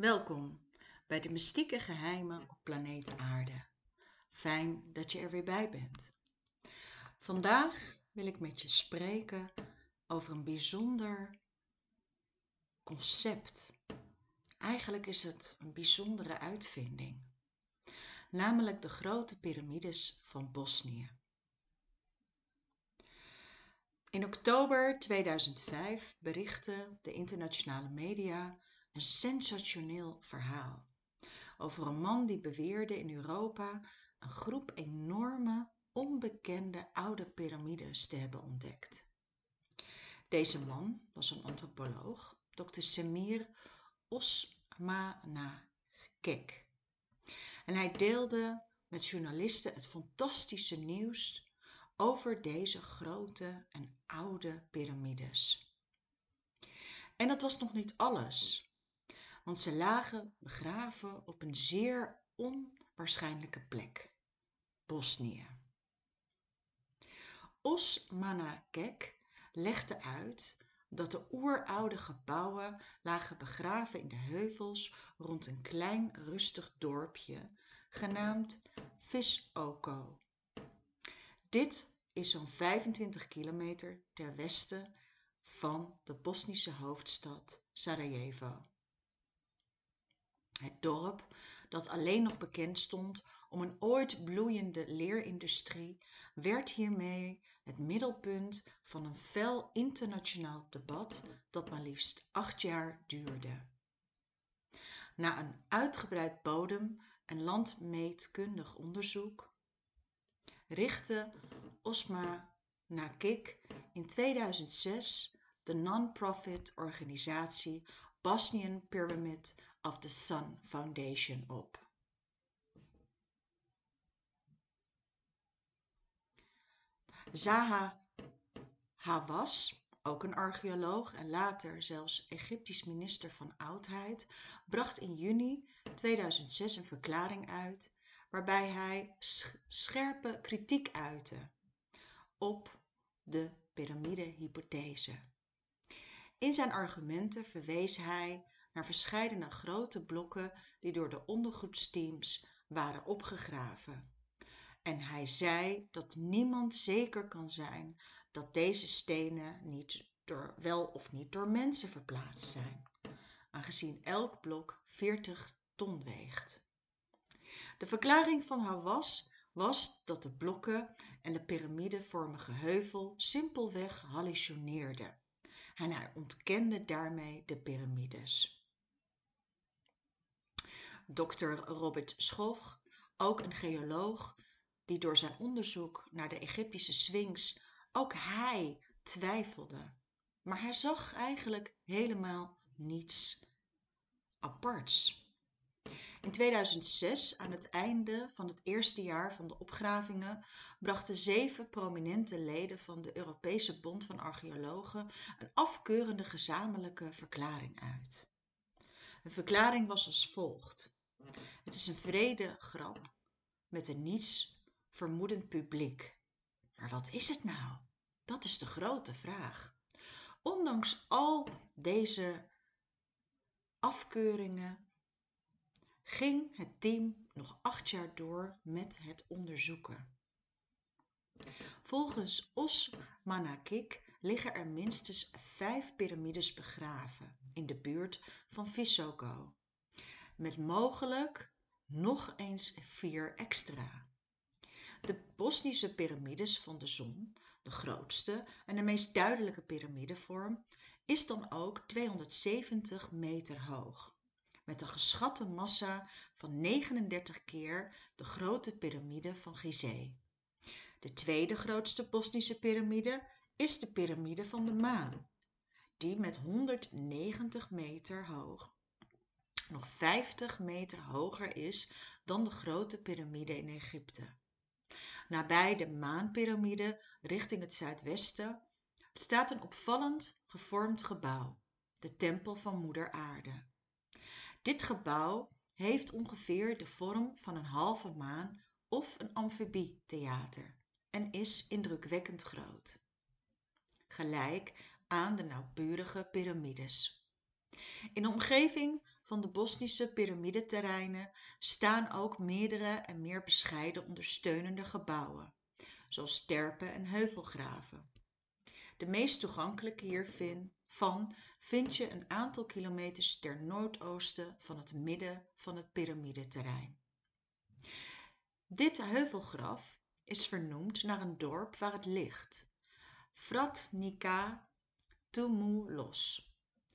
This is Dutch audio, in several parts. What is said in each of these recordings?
Welkom bij de mystieke geheimen op planeet Aarde. Fijn dat je er weer bij bent. Vandaag wil ik met je spreken over een bijzonder concept. Eigenlijk is het een bijzondere uitvinding, namelijk de grote piramides van Bosnië. In oktober 2005 berichtte de internationale media een sensationeel verhaal over een man die beweerde in Europa een groep enorme, onbekende oude piramides te hebben ontdekt. Deze man was een antropoloog, Dr. Semir Osmanakek. En hij deelde met journalisten het fantastische nieuws over deze grote en oude piramides. En dat was nog niet alles want ze lagen begraven op een zeer onwaarschijnlijke plek bosnië. Osmanakek legde uit dat de oeroude gebouwen lagen begraven in de heuvels rond een klein rustig dorpje genaamd visoko. Dit is zo'n 25 kilometer ter westen van de bosnische hoofdstad sarajevo het dorp dat alleen nog bekend stond om een ooit bloeiende leerindustrie werd hiermee het middelpunt van een fel internationaal debat dat maar liefst acht jaar duurde. Na een uitgebreid bodem en landmeetkundig onderzoek richtte osma nakik in 2006 de non-profit organisatie bosnian pyramid of the Sun Foundation op. Zaha Hawass, ook een archeoloog en later zelfs Egyptisch minister van Oudheid, bracht in juni 2006 een verklaring uit waarbij hij scherpe kritiek uitte op de piramidehypothese. In zijn argumenten verwees hij naar verscheidene grote blokken die door de ondergoedsteams waren opgegraven. En hij zei dat niemand zeker kan zijn dat deze stenen niet door, wel of niet door mensen verplaatst zijn aangezien elk blok 40 ton weegt. De verklaring van Hawass was dat de blokken en de piramidevormige heuvel simpelweg hallucineerden en hij ontkende daarmee de piramides Dr. Robert Schoch, ook een geoloog, die door zijn onderzoek naar de Egyptische Sphinx ook hij twijfelde. Maar hij zag eigenlijk helemaal niets aparts. In 2006, aan het einde van het eerste jaar van de opgravingen, brachten zeven prominente leden van de Europese Bond van Archeologen een afkeurende gezamenlijke verklaring uit. De verklaring was als volgt. Het is een vrede grap met een niets vermoedend publiek. Maar wat is het nou? Dat is de grote vraag. Ondanks al deze afkeuringen ging het team nog acht jaar door met het onderzoeken. Volgens Os Manakik liggen er minstens vijf piramides begraven in de buurt van Visoko met mogelijk nog eens vier extra. De Bosnische piramides van de zon, de grootste en de meest duidelijke piramidevorm, is dan ook 270 meter hoog, met een geschatte massa van 39 keer de grote piramide van Gizeh. De tweede grootste Bosnische piramide is de piramide van de maan, die met 190 meter hoog nog 50 meter hoger is dan de grote piramide in Egypte. Nabij de maanpiramide richting het zuidwesten staat een opvallend gevormd gebouw, de Tempel van Moeder Aarde. Dit gebouw heeft ongeveer de vorm van een halve maan of een amfibietheater en is indrukwekkend groot. Gelijk aan de nauwkeurige piramides. In de omgeving van de Bosnische piramideterreinen staan ook meerdere en meer bescheiden ondersteunende gebouwen, zoals terpen en heuvelgraven. De meest toegankelijke hiervan vind je een aantal kilometers ten noordoosten van het midden van het piramideterrein. Dit heuvelgraf is vernoemd naar een dorp waar het ligt, Vratnica Tumoulos,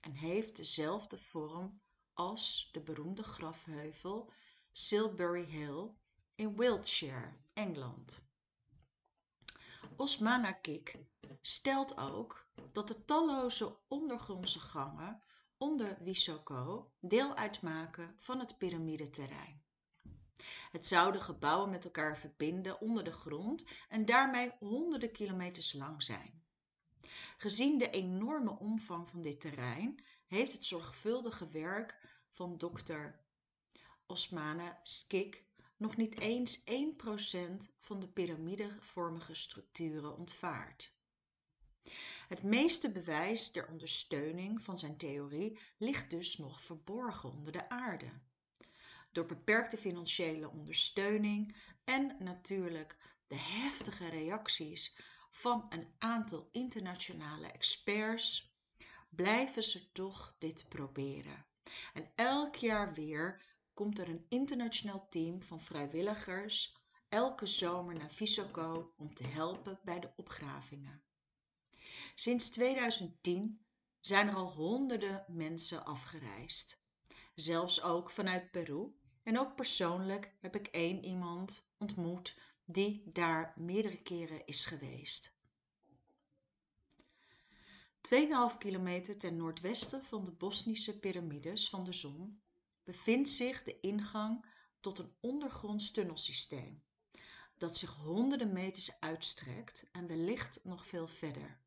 en heeft dezelfde vorm als de beroemde grafheuvel Silbury Hill in Wiltshire, Engeland. Osmana Kik stelt ook dat de talloze ondergrondse gangen onder Wisoko deel uitmaken van het piramideterrein. Het zou de gebouwen met elkaar verbinden onder de grond en daarmee honderden kilometers lang zijn. Gezien de enorme omvang van dit terrein heeft het zorgvuldige werk van dokter Osmane Skik nog niet eens 1% van de piramidevormige structuren ontvaart. Het meeste bewijs ter ondersteuning van zijn theorie ligt dus nog verborgen onder de aarde. Door beperkte financiële ondersteuning en natuurlijk de heftige reacties van een aantal internationale experts blijven ze toch dit proberen. En elk jaar weer komt er een internationaal team van vrijwilligers elke zomer naar Visoko om te helpen bij de opgravingen. Sinds 2010 zijn er al honderden mensen afgereisd. Zelfs ook vanuit Peru. En ook persoonlijk heb ik één iemand ontmoet die daar meerdere keren is geweest. 2,5 kilometer ten noordwesten van de Bosnische piramides van de zon bevindt zich de ingang tot een ondergronds tunnelsysteem dat zich honderden meters uitstrekt en wellicht nog veel verder.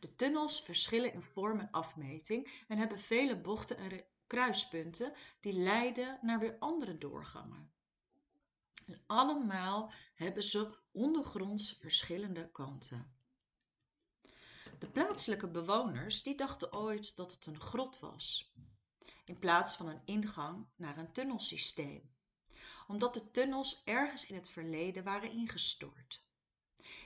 De tunnels verschillen in vorm en afmeting en hebben vele bochten en kruispunten die leiden naar weer andere doorgangen. En allemaal hebben ze ondergronds verschillende kanten. De plaatselijke bewoners die dachten ooit dat het een grot was, in plaats van een ingang naar een tunnelsysteem, omdat de tunnels ergens in het verleden waren ingestort.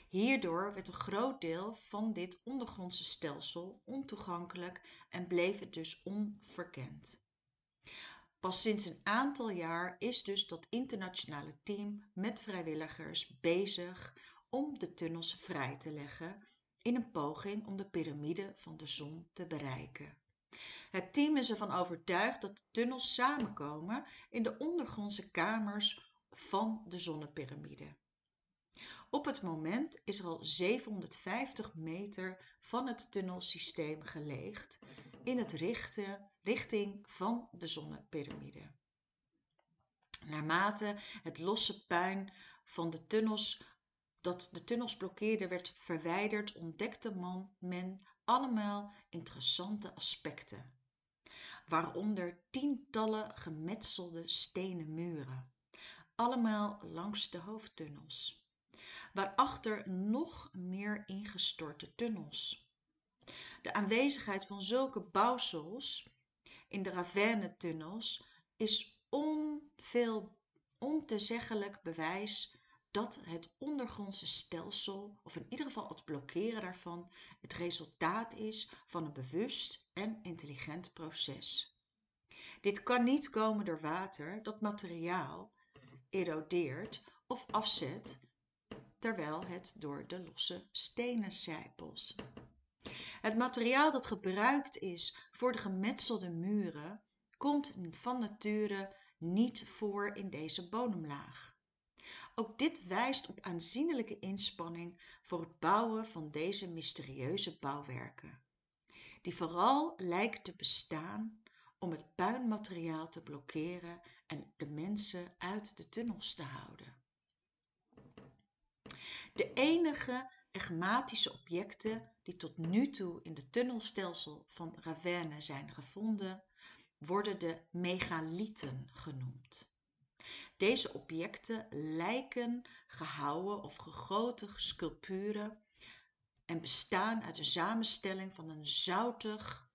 Hierdoor werd een groot deel van dit ondergrondse stelsel ontoegankelijk en bleef het dus onverkend. Pas sinds een aantal jaar is dus dat internationale team met vrijwilligers bezig om de tunnels vrij te leggen in een poging om de piramide van de zon te bereiken. Het team is ervan overtuigd dat de tunnels samenkomen in de ondergrondse kamers van de zonnepyramide. Op het moment is er al 750 meter van het tunnelsysteem geleegd in het richten, richting van de zonnepyramide. Naarmate het losse puin van de tunnels dat de tunnels blokkeerde werd verwijderd, ontdekte man, men allemaal interessante aspecten, waaronder tientallen gemetselde stenen muren, allemaal langs de hoofdtunnels waarachter nog meer ingestorte tunnels. De aanwezigheid van zulke bouwsels in de ravijnentunnels is onveel ontezeggelijk bewijs dat het ondergrondse stelsel, of in ieder geval het blokkeren daarvan, het resultaat is van een bewust en intelligent proces. Dit kan niet komen door water dat materiaal erodeert of afzet terwijl het door de losse stenen sijpelt. Het materiaal dat gebruikt is voor de gemetselde muren komt van nature niet voor in deze bodemlaag. Ook dit wijst op aanzienlijke inspanning voor het bouwen van deze mysterieuze bouwwerken, die vooral lijken te bestaan om het puinmateriaal te blokkeren en de mensen uit de tunnels te houden. De enige egmatische objecten die tot nu toe in het tunnelstelsel van Ravenne zijn gevonden, worden de megalieten genoemd. Deze objecten lijken gehouwen of gegoten sculpturen en bestaan uit een samenstelling van een zoutig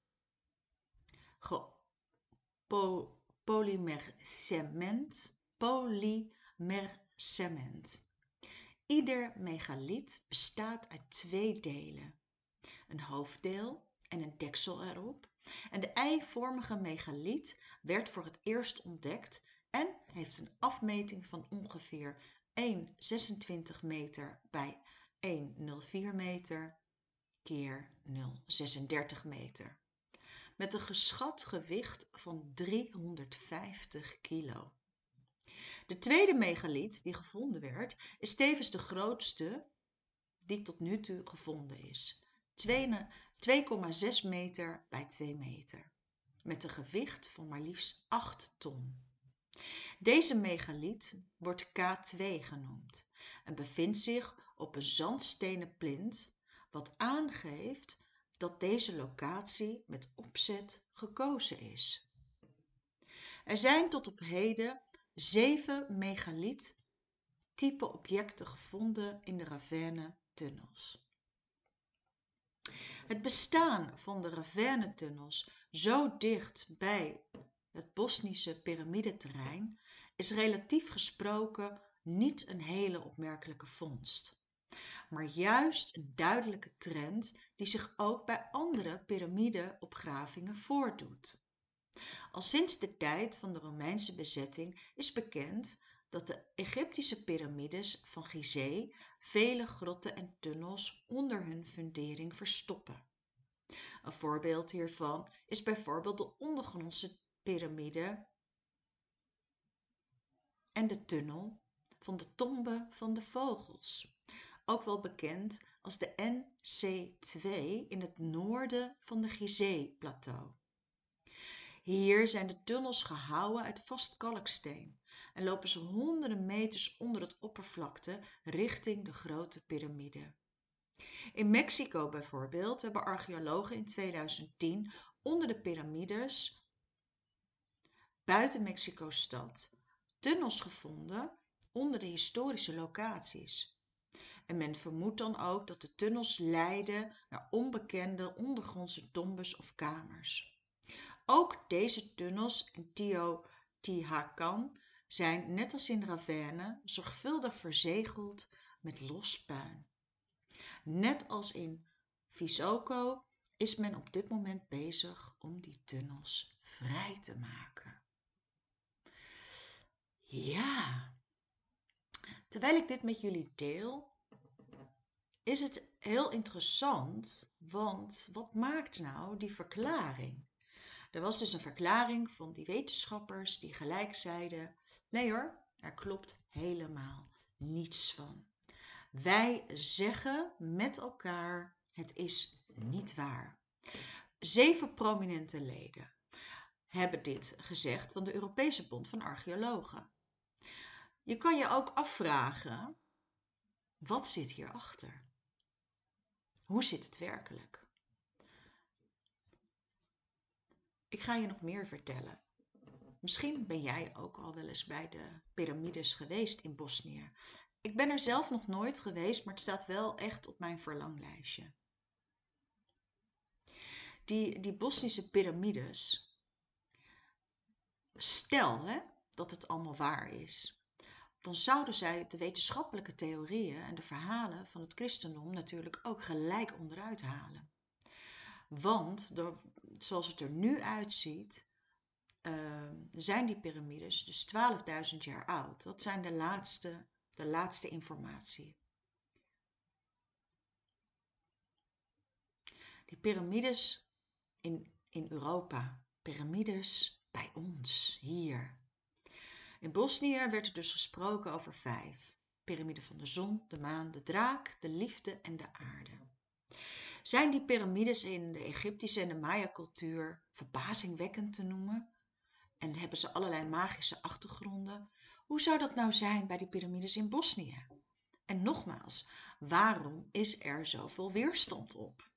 polymercement, polymercement. Ieder megaliet bestaat uit twee delen. Een hoofddeel en een deksel erop. En de eivormige megaliet werd voor het eerst ontdekt en heeft een afmeting van ongeveer 1,26 meter bij 1,04 meter keer 0,36 meter. Met een geschat gewicht van 350 kilo. De tweede megaliet die gevonden werd, is tevens de grootste die tot nu toe gevonden is. 2,6 meter bij 2 meter. Met een gewicht van maar liefst 8 ton. Deze megaliet wordt K2 genoemd en bevindt zich op een zandstenen plint, wat aangeeft dat deze locatie met opzet gekozen is. Er zijn tot op heden zeven megaliet type objecten gevonden in de Ravenne-tunnels. Het bestaan van de Ravenne-tunnels zo dicht bij het Bosnische piramideterrein is relatief gesproken niet een hele opmerkelijke vondst, maar juist een duidelijke trend die zich ook bij andere piramideopgravingen voordoet. Al sinds de tijd van de Romeinse bezetting is bekend dat de Egyptische piramides van Gizeh vele grotten en tunnels onder hun fundering verstoppen. Een voorbeeld hiervan is bijvoorbeeld de ondergrondse piramide en de tunnel van de tombe van de vogels, ook wel bekend als de NC2 in het noorden van de Gizeh-plateau. Hier zijn de tunnels gehouwen uit vast kalksteen en lopen ze honderden meters onder het oppervlakte richting de grote piramide. In Mexico bijvoorbeeld hebben archeologen in 2010 onder de piramides buiten Mexico-stad tunnels gevonden onder de historische locaties. En men vermoedt dan ook dat de tunnels leiden naar onbekende ondergrondse tombes of kamers. Ook deze tunnels in Teotihuacan zijn, net als in Ravenne, zorgvuldig verzegeld met los puin. Net als in Visoko is men op dit moment bezig om die tunnels vrij te maken. Ja, terwijl ik dit met jullie deel, is het heel interessant, want wat maakt nou die verklaring? Er was dus een verklaring van die wetenschappers die gelijk zeiden: nee hoor, er klopt helemaal niets van. Wij zeggen met elkaar: het is niet waar. Zeven prominente leden hebben dit gezegd van de Europese Bond van Archeologen. Je kan je ook afvragen: wat zit hierachter? Hoe zit het werkelijk? Ik ga je nog meer vertellen. Misschien ben jij ook al wel eens bij de piramides geweest in Bosnië. Ik ben er zelf nog nooit geweest, maar het staat wel echt op mijn verlanglijstje. Die, die Bosnische piramides. Stel hè, dat het allemaal waar is. Dan zouden zij de wetenschappelijke theorieën en de verhalen van het christendom natuurlijk ook gelijk onderuit halen. Want door, zoals het er nu uitziet, uh, zijn die piramides dus 12.000 jaar oud. Dat zijn de laatste, de laatste informatie. Die piramides in, in Europa, piramides bij ons, hier. In Bosnië werd er dus gesproken over vijf. Piramide van de zon, de maan, de draak, de liefde en de aarde. Zijn die piramides in de Egyptische en de Maya-cultuur verbazingwekkend te noemen? En hebben ze allerlei magische achtergronden? Hoe zou dat nou zijn bij die piramides in Bosnië? En nogmaals, waarom is er zoveel weerstand op?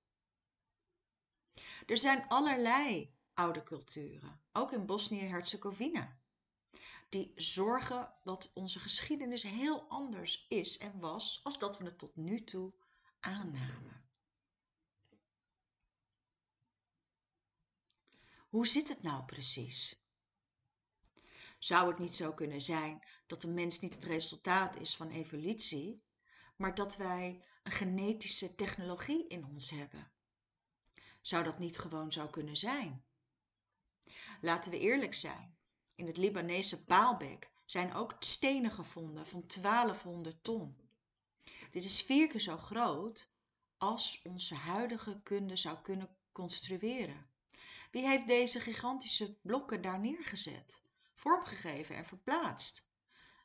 Er zijn allerlei oude culturen, ook in Bosnië-Herzegovina, die zorgen dat onze geschiedenis heel anders is en was als dat we het tot nu toe aannamen. Hoe zit het nou precies? Zou het niet zo kunnen zijn dat de mens niet het resultaat is van evolutie, maar dat wij een genetische technologie in ons hebben? Zou dat niet gewoon zo kunnen zijn? Laten we eerlijk zijn. In het Libanese Baalbek zijn ook stenen gevonden van 1200 ton. Dit is vier keer zo groot als onze huidige kunde zou kunnen construeren. Wie heeft deze gigantische blokken daar neergezet, vormgegeven en verplaatst?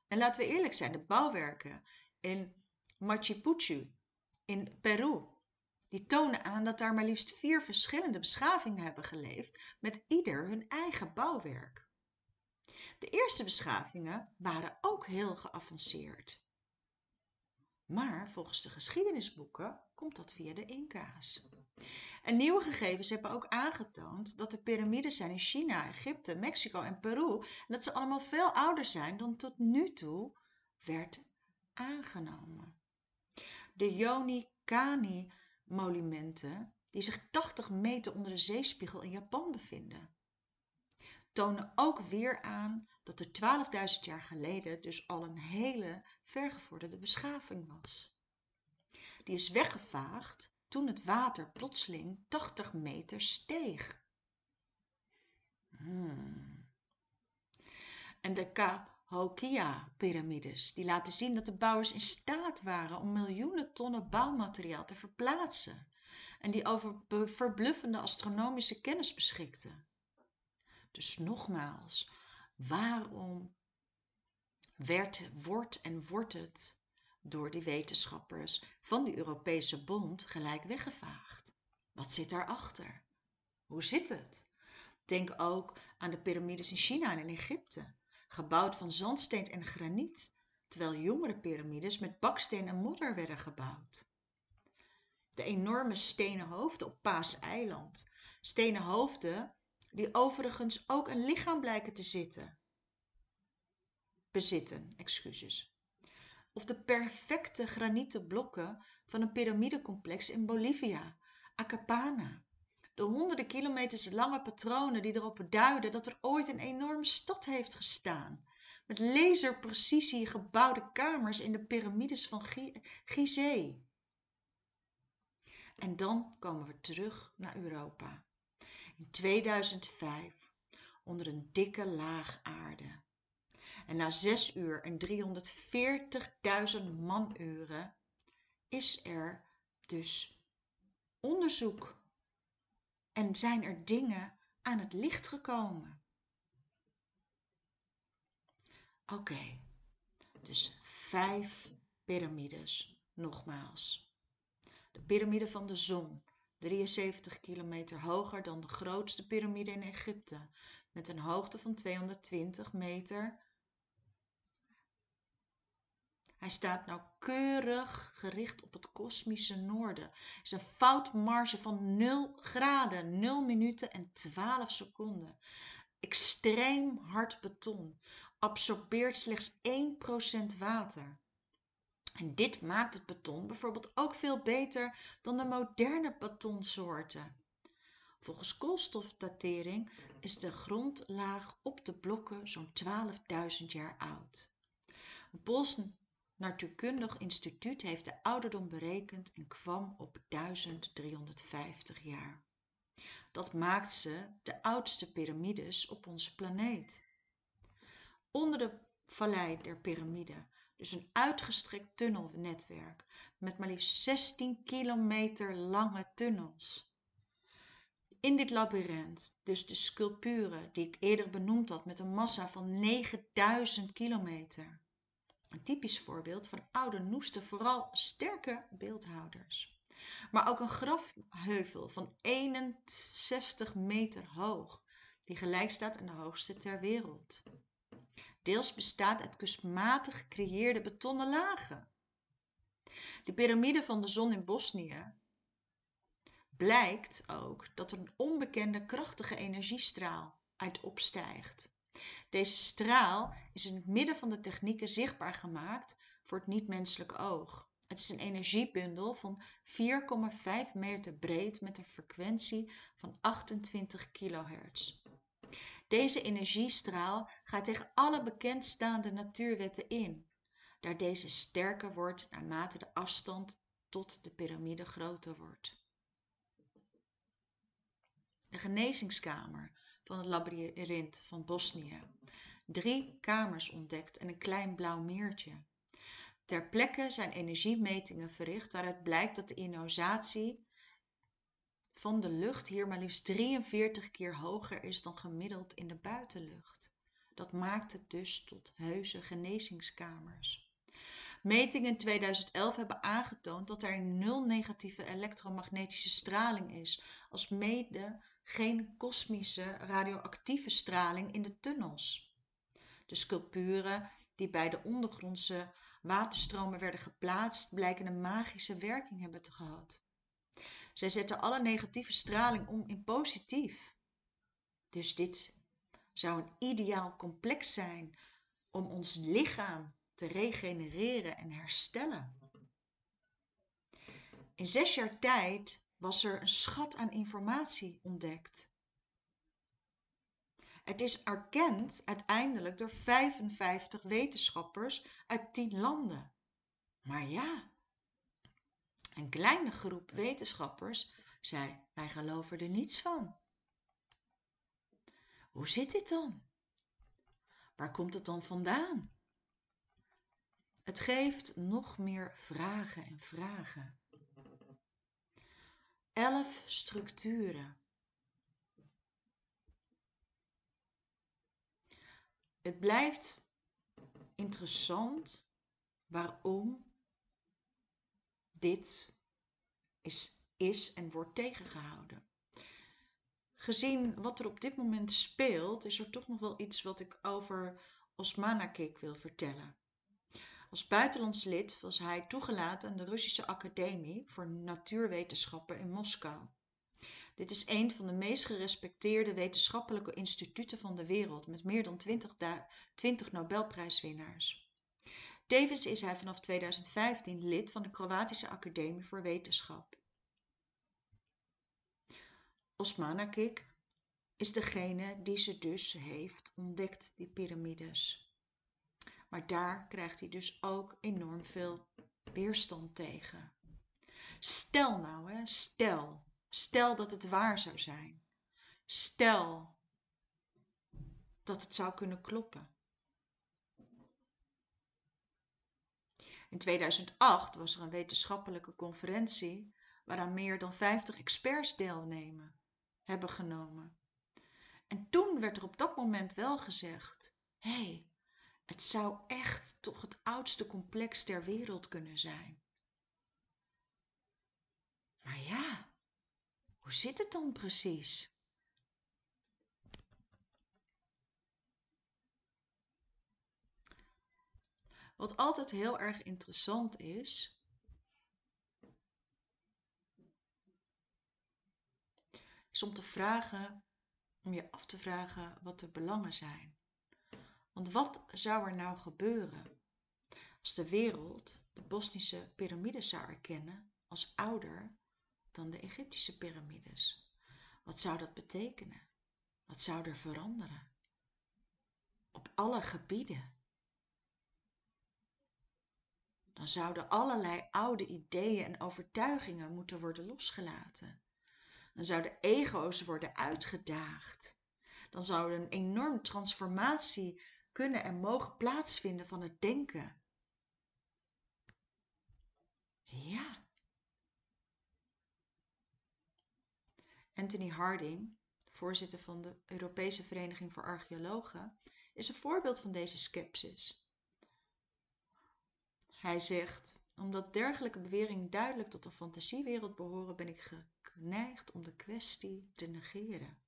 En laten we eerlijk zijn, de bouwwerken in Machu Picchu in Peru, die tonen aan dat daar maar liefst vier verschillende beschavingen hebben geleefd met ieder hun eigen bouwwerk. De eerste beschavingen waren ook heel geavanceerd. Maar volgens de geschiedenisboeken komt dat via de Inca's. En nieuwe gegevens hebben ook aangetoond dat de piramides zijn in China, Egypte, Mexico en Peru en dat ze allemaal veel ouder zijn dan tot nu toe werd aangenomen. De Yonikani monumenten, die zich 80 meter onder de zeespiegel in Japan bevinden, tonen ook weer aan dat er 12.000 jaar geleden dus al een hele vergevorderde beschaving was. Die is weggevaagd toen het water plotseling 80 meter steeg. Hmm. En de Cahokia-pyramides, die laten zien dat de bouwers in staat waren om miljoenen tonnen bouwmateriaal te verplaatsen en die over verbluffende astronomische kennis beschikten. Dus nogmaals, waarom werd, wordt en wordt het door die wetenschappers van de Europese Bond gelijk weggevaagd? Wat zit daarachter? Hoe zit het? Denk ook aan de piramides in China en in Egypte, gebouwd van zandsteen en graniet, terwijl jongere piramides met baksteen en modder werden gebouwd. De enorme stenen hoofden op Paaseiland, stenen hoofden die overigens ook een lichaam blijken te zitten. Bezitten, excuses. Of de perfecte granieten blokken van een piramidecomplex in Bolivia, Acapana. De honderden kilometers lange patronen die erop duiden dat er ooit een enorme stad heeft gestaan. Met laserprecisie gebouwde kamers in de piramides van Gizeh. En dan komen we terug naar Europa in 2005 onder een dikke laag aarde. En na zes uur en 340.000 manuren is er dus onderzoek en zijn er dingen aan het licht gekomen. Oké, dus vijf piramides, nogmaals. De piramide van de zon, 73 kilometer hoger dan de grootste piramide in Egypte, met een hoogte van 220 meter. Hij staat nauwkeurig gericht op het kosmische noorden. Er is een foutmarge van 0 graden, 0 minuten en 12 seconden. Extreem hard beton. Absorbeert slechts 1% water. En dit maakt het beton bijvoorbeeld ook veel beter dan de moderne betonsoorten. Volgens koolstofdatering is de grondlaag op de blokken zo'n 12.000 jaar oud. Een Natuurkundig Instituut heeft de ouderdom berekend en kwam op 1350 jaar. Dat maakt ze de oudste piramides op onze planeet. Onder de vallei der piramide dus een uitgestrekt tunnelnetwerk met maar liefst 16 kilometer lange tunnels. In dit labyrint, dus de sculpturen die ik eerder benoemd had met een massa van 9000 kilometer. Een typisch voorbeeld van oude noesten, vooral sterke beeldhouders. Maar ook een grafheuvel van 61 meter hoog, die gelijk staat aan de hoogste ter wereld deels bestaat uit kunstmatig gecreëerde betonnen lagen. De piramide van de zon in Bosnië blijkt ook dat er een onbekende krachtige energiestraal uit opstijgt. Deze straal is in het midden van de technieken zichtbaar gemaakt voor het niet-menselijke oog. Het is een energiebundel van 4,5 meter breed met een frequentie van 28 kHz. Deze energiestraal gaat tegen alle bekendstaande natuurwetten in, daar deze sterker wordt naarmate de afstand tot de piramide groter wordt. De genezingskamer van het labyrint van Bosnië. Drie kamers ontdekt en een klein blauw meertje. Ter plekke zijn energiemetingen verricht waaruit blijkt dat de ionsatie van de lucht hier maar liefst 43 keer hoger is dan gemiddeld in de buitenlucht. Dat maakt het dus tot heuse genezingskamers. Metingen in 2011 hebben aangetoond dat er nul negatieve elektromagnetische straling is, als mede geen kosmische radioactieve straling in de tunnels. De sculpturen die bij de ondergrondse waterstromen werden geplaatst, blijken een magische werking hebben gehad. Zij zetten alle negatieve straling om in positief. Dus dit zou een ideaal complex zijn om ons lichaam te regenereren en herstellen. In zes jaar tijd was er een schat aan informatie ontdekt. Het is erkend uiteindelijk door 55 wetenschappers uit 10 landen. Maar ja, een kleine groep wetenschappers zei: Wij geloven er niets van. Hoe zit dit dan? Waar komt het dan vandaan? Het geeft nog meer vragen en vragen. Elf structuren. Het blijft interessant waarom dit is, is en wordt tegengehouden. Gezien wat er op dit moment speelt, is er toch nog wel iets wat ik over Osmanakik wil vertellen. Als buitenlands lid was hij toegelaten aan de Russische Academie voor Natuurwetenschappen in Moskou. Dit is een van de meest gerespecteerde wetenschappelijke instituten van de wereld met meer dan 20, 20 Nobelprijswinnaars. Tevens is hij vanaf 2015 lid van de Kroatische Academie voor Wetenschap. Osmanakik is degene die ze dus heeft ontdekt, die piramides. Maar daar krijgt hij dus ook enorm veel weerstand tegen. Stel nou, hè, stel, stel dat het waar zou zijn. Stel dat het zou kunnen kloppen. In 2008 was er een wetenschappelijke conferentie waaraan meer dan 50 experts deelnemen hebben genomen. En toen werd er op dat moment wel gezegd: hé, hey, het zou echt toch het oudste complex ter wereld kunnen zijn. Maar ja, hoe zit het dan precies? Wat altijd heel erg interessant is, is om te vragen, om je af te vragen wat de belangen zijn. Want wat zou er nou gebeuren als de wereld de Bosnische piramides zou erkennen als ouder dan de Egyptische piramides? Wat zou dat betekenen? Wat zou er veranderen? Op alle gebieden. Dan zouden allerlei oude ideeën en overtuigingen moeten worden losgelaten. Dan zouden ego's worden uitgedaagd. Dan zou een enorme transformatie kunnen en mogen plaatsvinden van het denken. Ja. Anthony Harding, voorzitter van de Europese Vereniging voor Archeologen, is een voorbeeld van deze skepsis. Hij zegt: Omdat dergelijke beweringen duidelijk tot de fantasiewereld behoren, ben ik geneigd om de kwestie te negeren.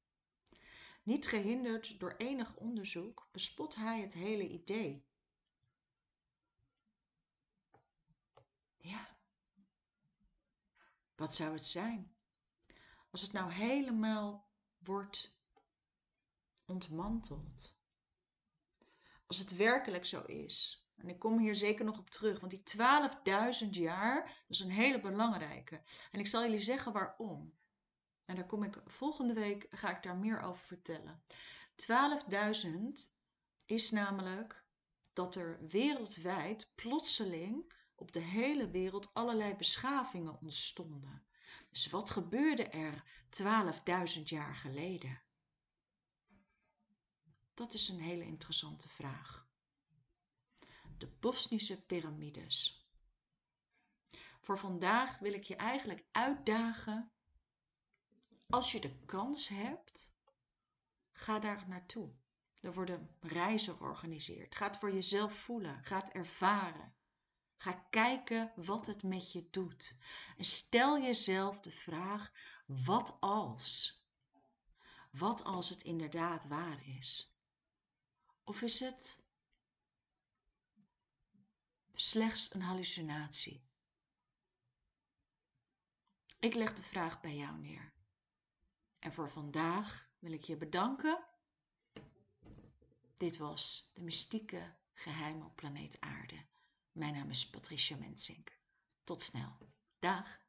Niet gehinderd door enig onderzoek bespot hij het hele idee. Ja, wat zou het zijn als het nou helemaal wordt ontmanteld? Als het werkelijk zo is. En ik kom hier zeker nog op terug, want die 12.000 jaar, dat is een hele belangrijke. En ik zal jullie zeggen waarom. En daar kom ik volgende week, ga ik daar meer over vertellen. 12.000 is namelijk dat er wereldwijd plotseling op de hele wereld allerlei beschavingen ontstonden. Dus wat gebeurde er 12.000 jaar geleden? Dat is een hele interessante vraag. De Bosnische piramides. Voor vandaag wil ik je eigenlijk uitdagen. Als je de kans hebt, ga daar naartoe. Er worden reizen georganiseerd. Ga het voor jezelf voelen. Ga het ervaren. Ga kijken wat het met je doet. En stel jezelf de vraag: wat als? Wat als het inderdaad waar is? Of is het slechts een hallucinatie? Ik leg de vraag bij jou neer. En voor vandaag wil ik je bedanken. Dit was de mystieke geheim op planeet Aarde. Mijn naam is Patricia Mensink. Tot snel. Dag.